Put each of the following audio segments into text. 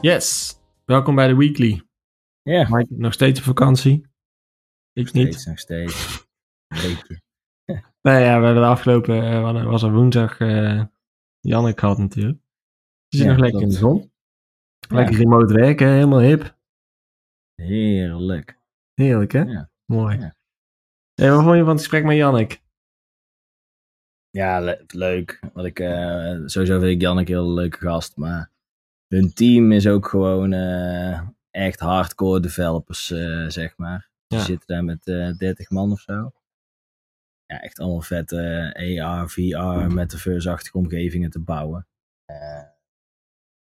Yes, welkom bij de Weekly. Ja, Mike, nog steeds op vakantie? Ik niet. steeds nog steeds. Een weekje. Nee, ja, we hebben de afgelopen, eh, wanneer was er woensdag, eh Jannik gehad natuurlijk. Je zit Ja, nog lekker in de zon. Lekker remote werken, helemaal hip. Heerlijk. Heerlijk, hè? Ja. Mooi. Ja. Hey, wat vond je van het gesprek met Jannik? Ja, le- leuk. Wat ik, eh, sowieso vind ik Janneke een heel leuke gast. Maar hun team is ook gewoon eh, echt hardcore developers, eh, zeg maar. Ja. Ze zitten daar met eh 30 man of zo. Ja, echt allemaal vette eh, AR, VR, metaverse-achtige omgevingen te bouwen. Eh,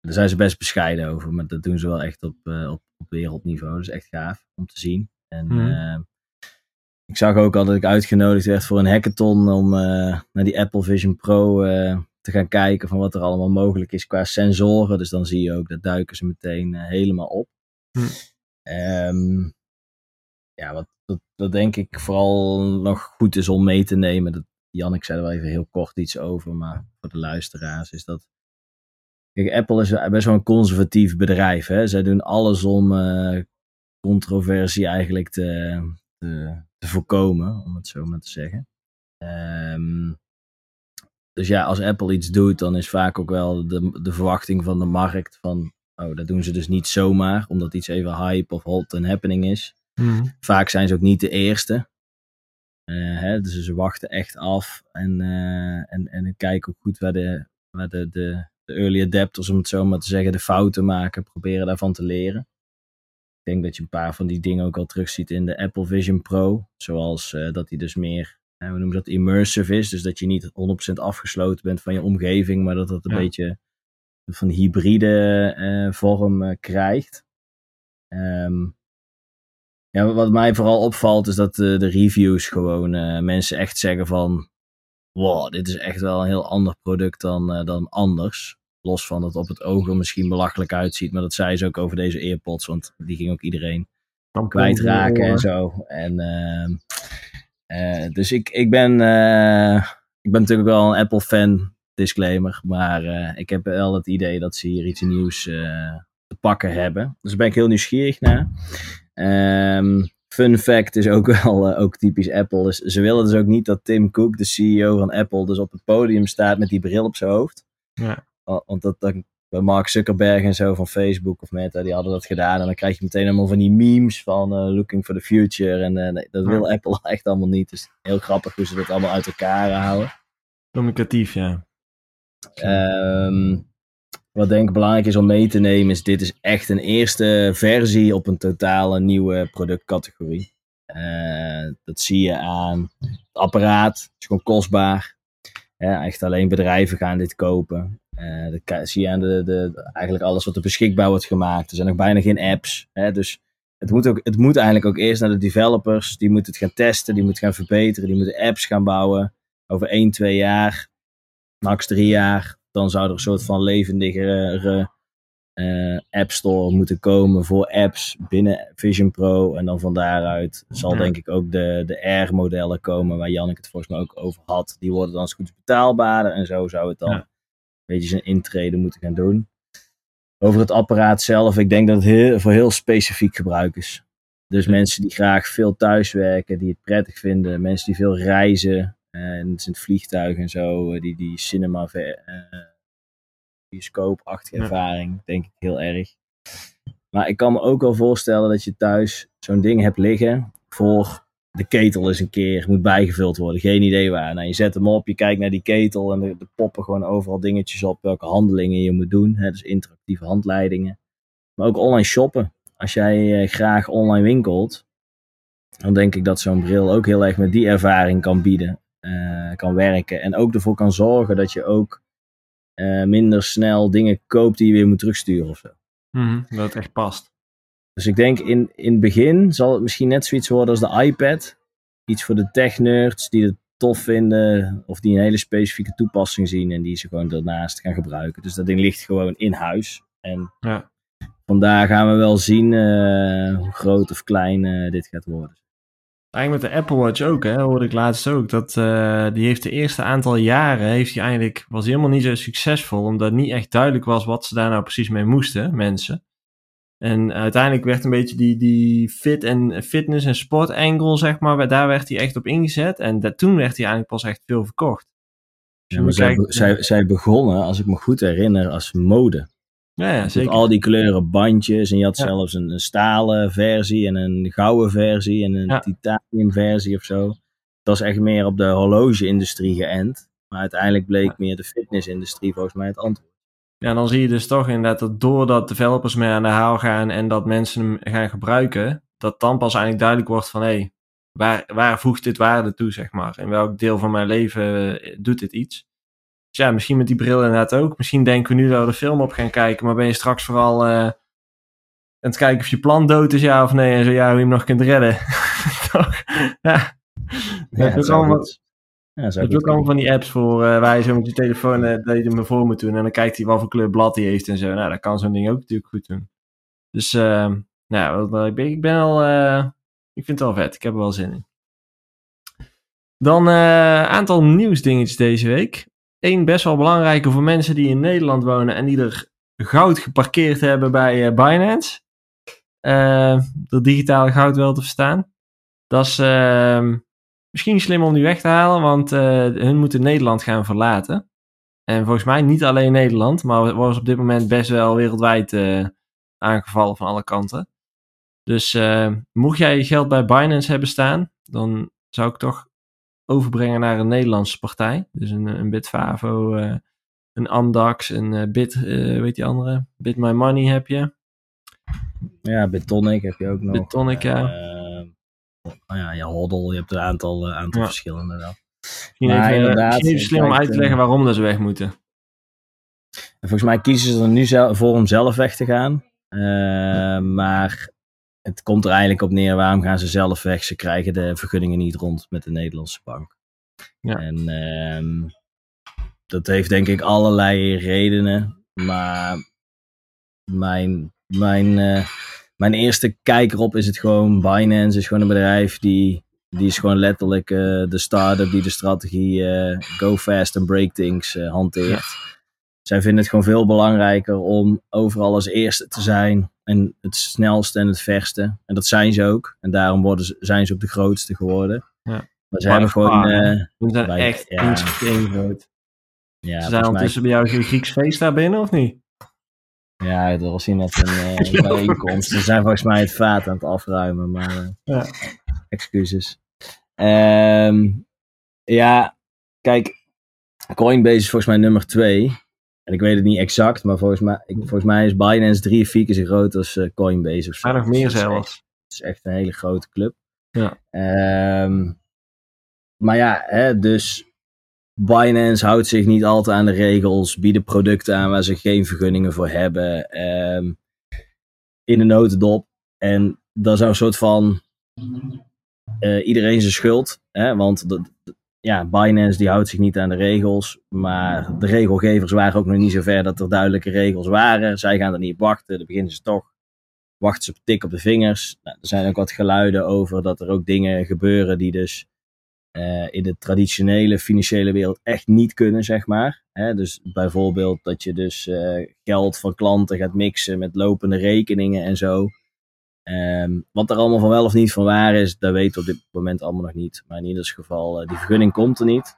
daar zijn ze best bescheiden over, maar dat doen ze wel echt op, eh, op, op wereldniveau. Dus echt gaaf om te zien. En Mhm. eh, ik zag ook al dat ik uitgenodigd werd voor een hackathon om eh, naar die Apple Vision Pro eh, te gaan kijken van wat er allemaal mogelijk is qua sensoren. Dus dan zie je ook, dat duiken ze meteen eh, helemaal op. Hm. Ehm, ja, wat, dat, dat denk ik vooral nog goed is om mee te nemen. Dat, Jannik zei er wel even heel kort iets over, maar voor de luisteraars is dat... Kijk, Apple is best wel een conservatief bedrijf. Hè? Zij doen alles om eh, controversie eigenlijk te, te, te voorkomen, om het zo maar te zeggen. Ehm, dus ja, als Apple iets doet, dan is vaak ook wel de, de verwachting van de markt van, oh, dat doen ze dus niet zomaar, omdat iets even hype of hot and happening is. Mhm. Vaak zijn ze ook niet de eerste. Eh, hè, dus ze wachten echt af en, eh, en, en kijken ook goed waar, de, waar de, de, de early adapters, om het zo maar te zeggen, de fouten maken, proberen daarvan te leren. Ik denk dat je een paar van die dingen ook al terugziet in de Apple Vision Pro. Zoals eh, dat die dus meer, we noemen dat immersive is. Dus dat je niet 100% afgesloten bent van je omgeving, maar dat dat een Ja. beetje van hybride eh, vorm eh, krijgt. Ehm, ja, wat mij vooral opvalt is dat de, de reviews gewoon eh, mensen echt zeggen van... Wow, dit is echt wel een heel ander product dan, eh, dan anders. Los van dat het op het oog er misschien belachelijk uitziet. Maar dat zei ze ook over deze AirPods. Want die ging ook iedereen kwijtraken en zo. En, ehm, eh, dus ik, ik, ben, eh, ik ben natuurlijk wel een Apple-fan, disclaimer. Maar eh, ik heb wel het idee dat ze hier iets nieuws te pakken hebben. Dus daar ben ik heel nieuwsgierig naar. Ehm, fun fact is ook wel ook typisch Apple. Is, ze willen dus ook niet dat Tim Cook, de CEO van Apple, dus op het podium staat met die bril op zijn hoofd. Ja. Wa- Want dat, dan, bij Mark Zuckerberg en zo van Facebook of Meta, die hadden dat gedaan. En dan krijg je meteen allemaal van die memes van eh, looking for the future. En eh, nee, dat wil Apple echt allemaal niet. Dus heel grappig hoe ze dat allemaal uit elkaar houden. Communicatief, ja. Ehm, wat denk ik belangrijk is om mee te nemen, is dit is echt een eerste versie op een totale nieuwe productcategorie. Eh, dat zie je aan het apparaat. Het is gewoon kostbaar. Ja, echt alleen bedrijven gaan dit kopen. Eh, dat zie je aan de, de, eigenlijk alles wat er beschikbaar wordt gemaakt. Er zijn nog bijna geen apps. Hè, dus het moet, ook, het moet eigenlijk ook eerst naar de developers. Die moeten het gaan testen, die moeten gaan verbeteren, die moeten apps gaan bouwen. Over 1, 2 jaar, max 3 jaar, dan zou er een soort van levendigere eh, app store moeten komen voor apps binnen Vision Pro. En dan van daaruit zal denk ik ook de, de R-modellen komen, waar Janneke het volgens mij ook over had. Die worden dan goed betaalbaarder en zo zou het dan Ja. Beetje zijn intrede moeten gaan doen. Over het apparaat zelf, ik denk dat het heel, voor heel specifiek gebruik is. Dus mensen die graag veel thuiswerken, die het prettig vinden, mensen die veel reizen, eh, en het is in het vliegtuig en zo, eh, die, die cinema, eh, bioscoopachtige Ja. ervaring, denk ik heel erg. Maar ik kan me ook wel voorstellen dat je thuis zo'n ding hebt liggen voor de ketel eens een keer moet bijgevuld worden. Geen idee waar. Nou, je zet hem op, je kijkt naar die ketel en er, poppen gewoon overal dingetjes op welke handelingen je moet doen. Dus interactieve handleidingen. Maar ook online shoppen. Als jij eh, graag online winkelt, dan denk ik dat zo'n bril ook heel erg met die ervaring kan bieden. eh, kan werken. En ook ervoor kan zorgen dat je ook eh, minder snel dingen koopt die je weer moet terugsturen of zo. Mhm, Dat het echt past. Dus ik denk in, in het begin zal het misschien net zoiets worden als de iPad. Iets voor de tech-nerds die het tof vinden of die een hele specifieke toepassing zien en die ze gewoon daarnaast gaan gebruiken. Dus dat ding ligt gewoon in huis. En Ja. vandaar gaan we wel zien eh, hoe groot of klein eh, dit gaat worden. Eigenlijk met de Apple Watch ook, hè, hoorde ik laatst ook. Dat, uh, die heeft de eerste aantal jaren, heeft hij eigenlijk, was helemaal niet zo succesvol. Omdat niet echt duidelijk was wat ze daar nou precies mee moesten, mensen. En uiteindelijk werd een beetje die, die fit en fitness en sport angle, zeg maar, daar werd hij echt op ingezet. En dat, toen werd hij eigenlijk pas echt veel verkocht. Ja, maar zij, zij, zij begonnen, als ik me goed herinner, als mode. Ja, ja zeker. al die kleuren bandjes en je had zelfs een, een, stalen versie en een gouden versie en een titanium versie of zo. Dat was echt meer op de horloge-industrie geënt. Maar uiteindelijk bleek meer de fitness-industrie volgens mij het antwoord. Ja, dan zie je dus toch inderdaad dat doordat developers mee aan de haal gaan en dat mensen hem gaan gebruiken, dat dan pas eigenlijk duidelijk wordt van hé, hey, waar, waar voegt dit waarde toe, zeg maar? In welk deel van mijn leven eh, doet dit iets? Dus ja, misschien met die bril inderdaad ook. Misschien denken we nu dat we de film op gaan kijken, maar ben je straks vooral uh, aan het kijken of je plant dood is, ja of nee, en zo ja, hoe je hem nog kunt redden. Toch? Ja. ja dat is allemaal, ja, dat is ook allemaal van die apps voor uh, waar je zo met je telefoon uh, dat je hem ervoor moet doen. En dan kijkt hij wat voor kleur blad hij heeft en zo. Nou, dat kan zo'n ding ook natuurlijk goed doen. Dus, uh, nou, ik ben, ik ben al, ik vind het wel vet. Ik heb er wel zin in. Dan een aantal nieuwsdingetjes deze week. Eén best wel belangrijke voor mensen die in Nederland wonen en die er goud geparkeerd hebben bij Binance. dat digitale goud wel te verstaan. Dat is ehm, misschien slim om die weg te halen, want uh, hun moeten Nederland gaan verlaten. En volgens mij niet alleen Nederland, maar was op dit moment best wel wereldwijd uh, aangevallen van alle kanten. Dus uh, mocht jij je geld bij Binance hebben staan, dan zou ik toch overbrengen naar een Nederlandse partij. Dus een, een Bitfavo, een Amdax, een Bit, weet die andere? Bit My Money heb je. Ja, Bitonic heb je ook nog. Bitonic, ja nou ja, je hoddel, je hebt een aantal, uh, aantal ja. Misschien maar even, inderdaad, misschien even slim om uit te leggen eh, waarom dat ze weg moeten. En volgens mij kiezen ze er nu zelf, voor om zelf weg te gaan. Uh, maar het komt er eigenlijk op neer, waarom gaan ze zelf weg? Ze krijgen de vergunningen niet rond met de Nederlandse bank. Ja. En uh, dat heeft denk ik allerlei redenen. Maar mijn, mijn uh, mijn eerste kijk erop is het gewoon Binance is gewoon een bedrijf die, die is gewoon letterlijk uh, de start-up die de strategie uh, go fast and break things uh, hanteert. Zij vinden het gewoon veel belangrijker om overal als eerste te zijn en het snelste en het verste. En dat zijn ze ook. En daarom worden ze, zijn ze ook de grootste geworden. Ja. Maar ze hebben gewoon... ze zijn bij, echt ja, groot. Ja, ze zijn ondertussen mij... bij jou een Grieks feest daar binnen of niet? Ja, er was hier net een uh, bijeenkomst. Ze zijn volgens mij het vaat aan het afruimen, maar uh, ja. excuses. Um, ja, kijk, Coinbase is volgens mij nummer 2. En ik weet het niet exact, maar volgens mij, ik, volgens mij is Binance drie, vier keer zo groot als uh, Coinbase of zo. Maar nog meer dus zelfs. Het is echt een hele grote club. Ja. Um, maar ja, hè, dus Binance houdt zich niet altijd aan de regels, bieden producten aan waar ze geen vergunningen voor hebben. Um, in de notendop. En dat is een soort van uh, iedereen zijn schuld. Hè? Want de, ja, Binance die houdt zich niet aan de regels. Maar de regelgevers waren ook nog niet zo ver dat er duidelijke regels waren. Zij gaan er niet op wachten. Dan beginnen ze toch. Wachten ze op tik op de vingers. Nou, er zijn ook wat geluiden over dat er ook dingen gebeuren die dus in de traditionele financiële wereld echt niet kunnen, zeg maar. Hè? Dus bijvoorbeeld dat je dus uh, geld van klanten gaat mixen met lopende rekeningen en zo. Um, wat er allemaal van wel of niet van waar is, dat weten we op dit moment allemaal nog niet. Maar in ieder geval, uh, die vergunning komt er niet.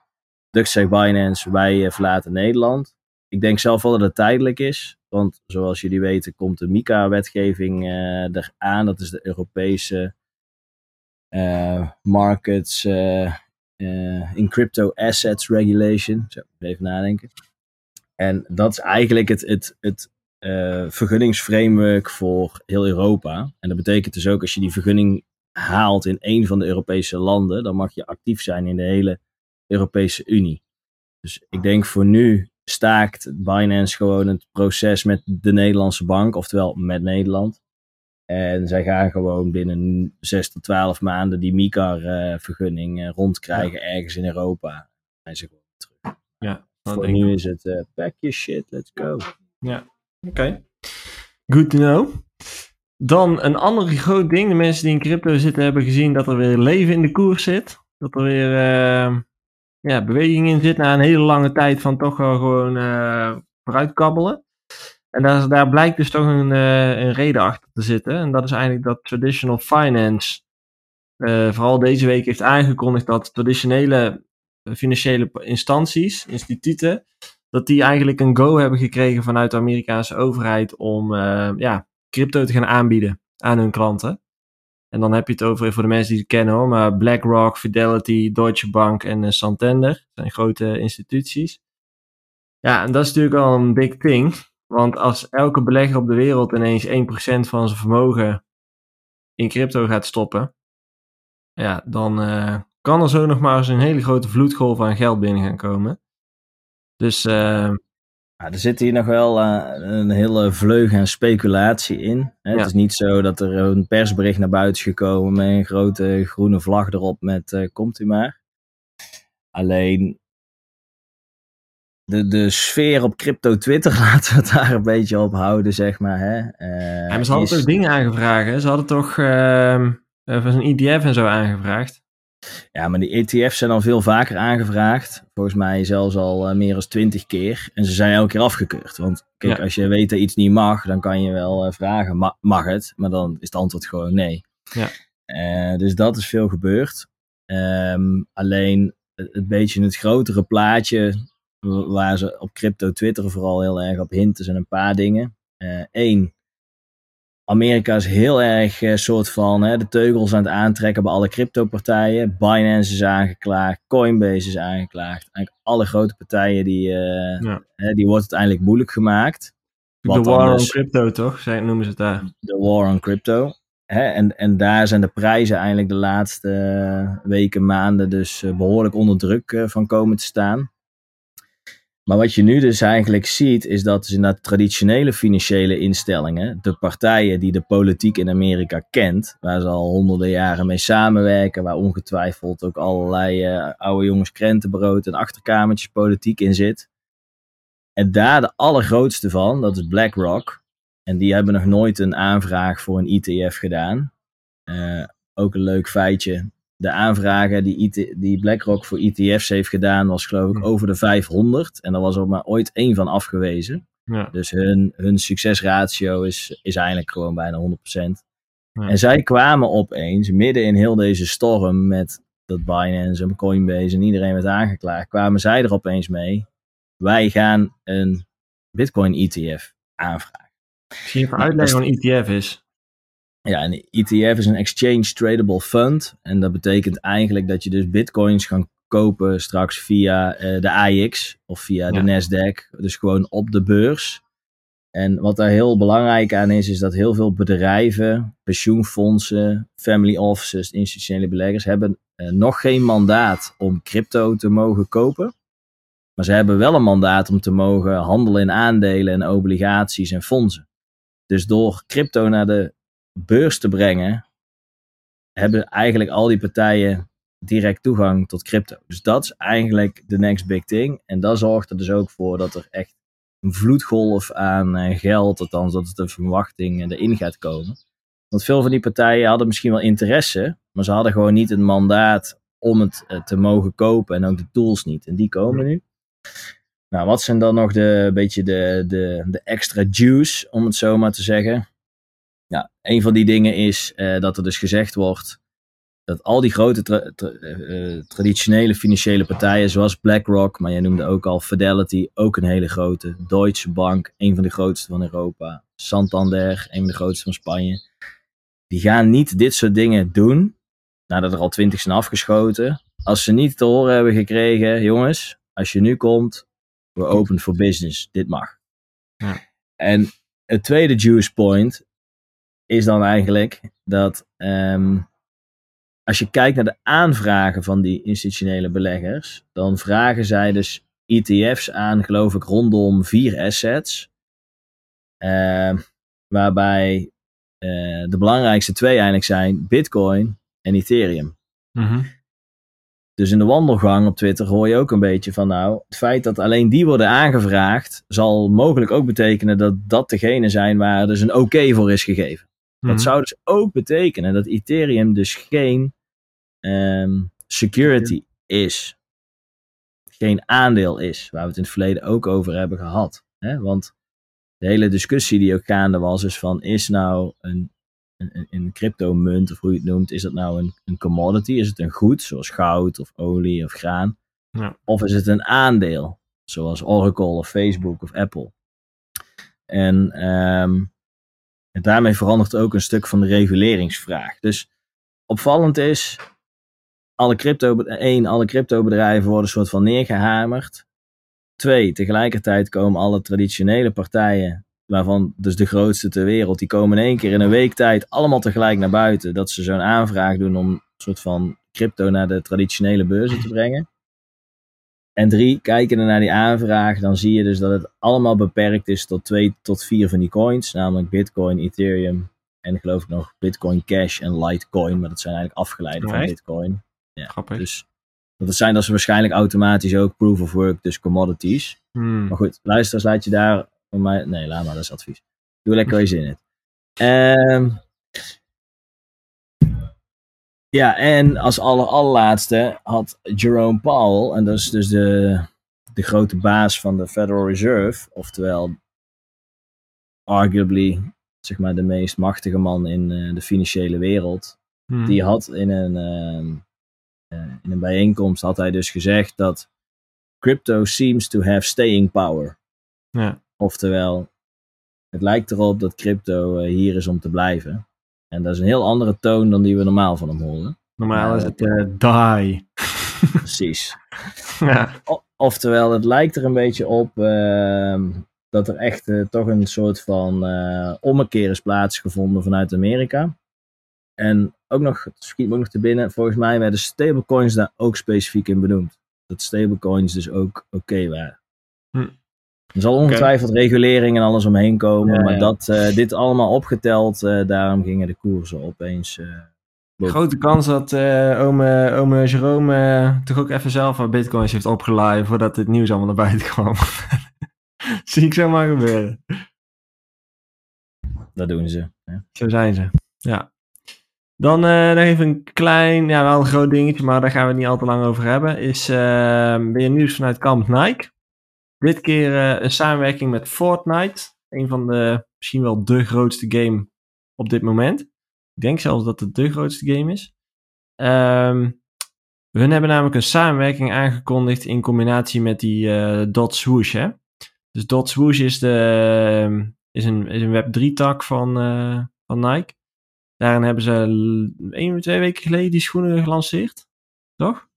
Dus zegt Binance, wij verlaten Nederland. Ik denk zelf wel dat het tijdelijk is. Want zoals jullie weten komt de MiCA-wetgeving eraan. Dat is de Europese markets uh, in Crypto Assets Regulation. Zo, even nadenken. En dat is eigenlijk het, het, het vergunningsframework voor heel Europa. En dat betekent dus ook als je die vergunning haalt in een van de Europese landen, dan mag je actief zijn in de hele Europese Unie. Dus ik denk voor nu staakt Binance gewoon het proces met de Nederlandse bank, oftewel met Nederland. En zij gaan gewoon binnen 6 tot 12 maanden die MICAR-vergunning uh, rondkrijgen ergens in Europa. En ze gewoon terug. Ja, Voor nu is het uh, pack your shit, let's go. Ja, oké. Okay. Good to know. Dan een ander groot ding. De mensen die in crypto zitten hebben gezien dat er weer leven in de koers zit. Dat er weer uh, ja, beweging in zit na een hele lange tijd van toch wel gewoon uh, vooruitkabbelen. En daar, daar blijkt dus toch een, uh, een reden achter te zitten. En dat is eigenlijk dat traditional finance vooral deze week heeft aangekondigd dat traditionele financiële instanties, instituten, dat die eigenlijk een go hebben gekregen vanuit de Amerikaanse overheid om ja, crypto te gaan aanbieden aan hun klanten. En dan heb je het over, voor de mensen die het kennen hoor, maar BlackRock, Fidelity, Deutsche Bank en Santander. Zijn grote instituties. Ja, en dat is natuurlijk al een big thing. Want als elke belegger op de wereld ineens 1% van zijn vermogen in crypto gaat stoppen, ja, dan uh, kan er zo nog maar eens een hele grote vloedgolf aan geld binnen gaan komen. Dus uh, ja, er zit hier nog wel uh, een hele vleug aan speculatie in. Hè? Ja. Het is niet zo dat er een persbericht naar buiten is gekomen met een grote groene vlag erop met komt u maar. Alleen de, de sfeer op crypto Twitter laten we het daar een beetje op houden, zeg maar. Hè? Uh, ja, maar ze hadden is... toch dingen aangevraagd, Ze hadden toch uh, een ETF en zo aangevraagd? Ja, maar die ETF's zijn al veel vaker aangevraagd. Volgens mij zelfs al uh, meer dan twintig keer. En ze zijn elke keer afgekeurd. Want kijk, als je weet dat iets niet mag, dan kan je wel vragen, ma mag het? Maar dan is het antwoord gewoon nee. Ja. Dus dat is veel gebeurd. Um, alleen het beetje het grotere plaatje, waar ze op crypto Twitter vooral heel erg op hinten, zijn een paar dingen. Eén, Amerika is heel erg uh, soort van hè, de teugels aan het aantrekken bij alle crypto-partijen. Binance is aangeklaagd, Coinbase is aangeklaagd. Eigenlijk alle grote partijen die, uh, ja. hè, die wordt uiteindelijk moeilijk gemaakt. De war on crypto toch, Zij, noemen ze het daar. De war on crypto. Hè, en, en daar zijn de prijzen eigenlijk de laatste weken, maanden dus behoorlijk onder druk van komen te staan. Maar wat je nu dus eigenlijk ziet, is dat dus inderdaad traditionele financiële instellingen, de partijen die de politiek in Amerika kent, waar ze al honderden jaren mee samenwerken, waar ongetwijfeld ook allerlei uh, oude jongens krentenbrood en achterkamertjes politiek in zit. En daar de allergrootste van, dat is BlackRock. En die hebben nog nooit een aanvraag voor een ETF gedaan. Uh, ook een leuk feitje de aanvragen die, IT, die BlackRock voor ETF's heeft gedaan, was geloof ik hm. over de 500. En daar was er maar ooit één van afgewezen. Ja. Dus hun, hun succesratio is, is eigenlijk gewoon bijna 100%. Ja. En zij kwamen opeens, midden in heel deze storm met dat Binance en Coinbase en iedereen werd aangeklaagd, kwamen zij er opeens mee. Wij gaan een Bitcoin ETF aanvragen. Je even uitleggen wat een ETF is? Ja, een ETF is een Exchange Tradable Fund. En dat betekent eigenlijk dat je dus bitcoins kan kopen straks via uh, de AX of via ja. de Nasdaq. Dus gewoon op de beurs. En wat daar heel belangrijk aan is, is dat heel veel bedrijven, pensioenfondsen, family offices, institutionele beleggers hebben uh, nog geen mandaat om crypto te mogen kopen. Maar ze hebben wel een mandaat om te mogen handelen in aandelen en obligaties en fondsen. Dus door crypto naar de beurs te brengen, hebben eigenlijk al die partijen direct toegang tot crypto. Dus dat is eigenlijk de next big thing. En dat zorgt er dus ook voor dat er echt een vloedgolf aan uh, geld, althans dat het de verwachting erin gaat komen. Want veel van die partijen hadden misschien wel interesse, maar ze hadden gewoon niet het mandaat om het uh, te mogen kopen en ook de tools niet. En die komen nu. Nou, wat zijn dan nog de beetje de, de, de extra juice, om het zo maar te zeggen? Ja, een van die dingen is uh, dat er dus gezegd wordt dat al die grote tra tra uh, traditionele financiële partijen, zoals BlackRock, maar jij noemde ook al Fidelity, ook een hele grote, Deutsche Bank, een van de grootste van Europa, Santander, een van de grootste van Spanje, die gaan niet dit soort dingen doen, nadat er al twintig zijn afgeschoten, als ze niet te horen hebben gekregen, jongens, als je nu komt, we're open for business, dit mag. Ja. En het tweede juice point is dan eigenlijk dat um, als je kijkt naar de aanvragen van die institutionele beleggers, dan vragen zij dus ETF's aan, geloof ik, rondom vier assets. Uh, waarbij uh, de belangrijkste twee eigenlijk zijn Bitcoin en Ethereum. Mm -hmm. Dus in de wandelgang op Twitter hoor je ook een beetje van nou, het feit dat alleen die worden aangevraagd, zal mogelijk ook betekenen dat dat degene zijn waar dus een oké okay voor is gegeven. Dat zou dus ook betekenen dat Ethereum dus geen ehm, security is. Geen aandeel is, waar we het in het verleden ook over hebben gehad. Hè? Want de hele discussie die ook gaande was, is van is nou een, een, een crypto-munt, of hoe je het noemt, is dat nou een, een commodity? Is het een goed, zoals goud of olie of graan? Ja. Of is het een aandeel, zoals Oracle of Facebook of Apple? En, ehm, en daarmee verandert ook een stuk van de reguleringsvraag. Dus opvallend is, alle crypto, één, alle cryptobedrijven worden soort van neergehamerd. Twee, tegelijkertijd komen alle traditionele partijen, waarvan dus de grootste ter wereld, die komen in één keer in een week tijd allemaal tegelijk naar buiten. Dat ze zo'n aanvraag doen om een soort van crypto naar de traditionele beurzen te brengen. En drie, kijken naar die aanvraag, dan zie je dus dat het allemaal beperkt is tot twee tot vier van die coins, namelijk Bitcoin, Ethereum en geloof ik nog Bitcoin Cash en Litecoin, maar dat zijn eigenlijk afgeleiden van. Bitcoin. Ja, Grappig. dus dat zijn dat ze waarschijnlijk automatisch ook proof of work, dus commodities. Hmm. Maar goed, luister, laat je daar mij. Nee, laat maar, dat is advies. Doe lekker waar je zin in. Ehm ja, en als aller, allerlaatste had Jerome Powell, en dat is dus de, de grote baas van de Federal Reserve, oftewel arguably zeg maar de meest machtige man in eh, de financiële wereld, Hmm. die had in een, ehm, eh, in een bijeenkomst had hij dus gezegd dat crypto seems to have staying power. Ja. Oftewel, het lijkt erop dat crypto eh, hier is om te blijven. En dat is een heel andere toon dan die we normaal van hem horen. Normaal is het eh die. Precies. ja. O- oftewel, het lijkt er een beetje op ehm, dat er echt eh, toch een soort van eh ommekeer is plaatsgevonden vanuit Amerika. En ook nog, schiet me ook nog te binnen, volgens mij werden stablecoins daar ook specifiek in benoemd. Dat stablecoins dus ook oké waren. Hm. Er zal ongetwijfeld regulering en alles omheen komen, Ja, maar ja. dat, eh, dit allemaal opgeteld, eh, daarom gingen de koersen opeens. eh, Grote kans dat eh ome, ome Jerome toch ook even zelf wat bitcoins heeft opgeladen voordat dit nieuws allemaal naar buiten kwam. Zie ik zo maar gebeuren. dat doen ze. hè. Zo zijn ze. Ja. Dan eh, nog even een klein, ja wel een groot dingetje, maar daar gaan we het niet al te lang over hebben. Is weer nieuws vanuit kamp Nike. Dit keer eh, een samenwerking met Fortnite. Een van de, misschien wel de grootste game op dit moment. Ik denk zelfs dat het de grootste game is. Ehm hun hebben namelijk een samenwerking aangekondigd in combinatie met die eh, Dot Swoosh. Hè? Dus Dot Swoosh is, de, is een, is een Web3-tak van, eh, van Nike. Daarin hebben ze één of twee weken geleden die schoenen gelanceerd. Toch?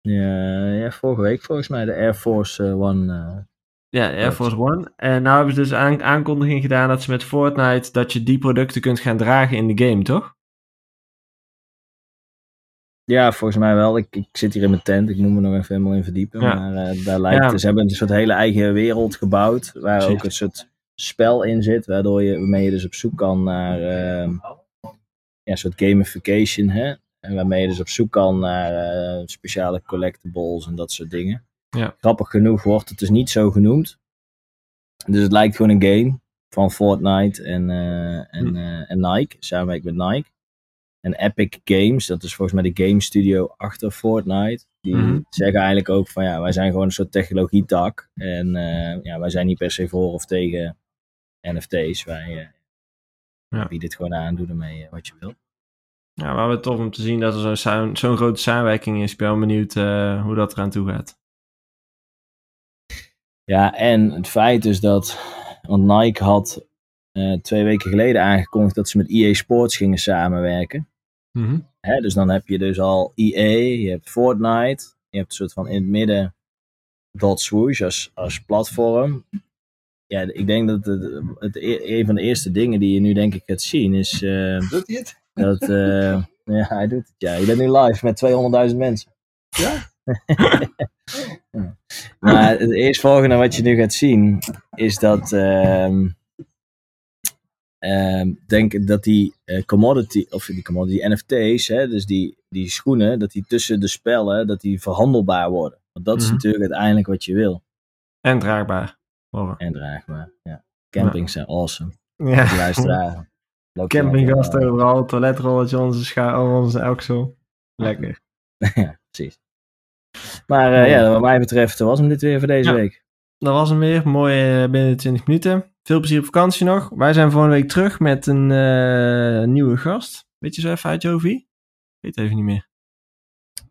Ja, ja, vorige week volgens mij de Air Force One. Ja, Air. Force One. En nou hebben ze dus aan, aankondiging gedaan dat ze met Fortnite dat je die producten kunt gaan dragen in de game, toch? Ja, volgens mij wel. Ik, ik zit hier in mijn tent. Ik moet me nog even helemaal in verdiepen. Ja. Maar eh, daar lijkt, Ja. ze hebben een soort hele eigen wereld gebouwd. Waar Precies. ook een soort spel in zit. Waardoor je, waarmee je dus op zoek kan naar ehm, ja, een soort gamification. Hè? En waarmee je dus op zoek kan naar eh, speciale collectibles en dat soort dingen. Ja. Grappig genoeg wordt het dus niet zo genoemd. Dus het lijkt gewoon een game van Fortnite en, eh, en, Hm. eh, en Nike. Samenwerking met Nike. En Epic Games, dat is volgens mij de game studio achter Fortnite. Die Mhm. zeggen eigenlijk ook van ja, wij zijn gewoon een soort technologietak. En eh, ja, wij zijn niet per se voor of tegen NFT's. Wij Ja. bieden het gewoon aan, doe ermee wat je wil. Ja, maar wel tof om te zien dat er zo'n zo'n grote samenwerking is. Ik ben wel benieuwd hoe dat eraan toe gaat. Ja, en het feit is dat, want Nike had eh, twee weken geleden aangekondigd dat ze met EA Sports gingen samenwerken. Mhm. Hè, dus dan heb je dus al EA, je hebt Fortnite, je hebt een soort van in het midden Dot Swoosh als, als platform. Ja, ik denk dat het, het, e- een van de eerste dingen die je nu denk ik gaat zien is eh, Doet hij het? dat, eh, ja hij doet het ja, je bent nu live met 200.000 mensen. Ja? Ja. Maar het eerstvolgende wat je nu gaat zien is dat ehm ehm, denk dat die eh, commodity, of die commodity, NFT's, hè, dus die, die schoenen, dat die tussen de spellen, dat die verhandelbaar worden. Want dat is Mhm. natuurlijk uiteindelijk wat je wil. En draagbaar. En draagbaar. Ja. Campings zijn awesome. Ja. Luisteraar. Campinggasten lekker, overal, toiletrolletje, onze scha onze elksel. Lekker. eh, ja, precies. Maar eh, ja, wat mij betreft was hem dit weer voor deze Ja. week. Dat was hem weer. Mooi eh, binnen de 20 minuten. Veel plezier op vakantie nog. Wij zijn volgende week terug met een eh, nieuwe gast. Weet je zo even uit? Ik weet het even niet meer.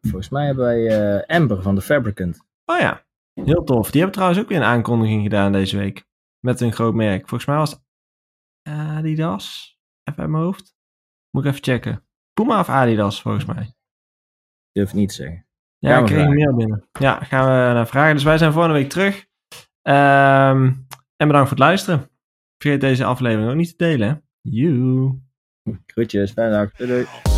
Volgens mij hebben wij Amber van The Fabricant. Oh ja, heel tof. Die hebben trouwens ook weer een aankondiging gedaan deze week. Met een groot merk. Volgens mij was Adidas. Even uit mijn hoofd. Moet ik even checken. Puma of Adidas, volgens mij. Durf niet te zeggen. Ja, ik kreeg een vragen. mail binnen. Ja, gaan we naar vragen. Dus wij zijn volgende week terug. Ehm, en bedankt voor het luisteren. Vergeet deze aflevering ook niet te delen. Joe. Groetjes, fijne dag. Doei doei.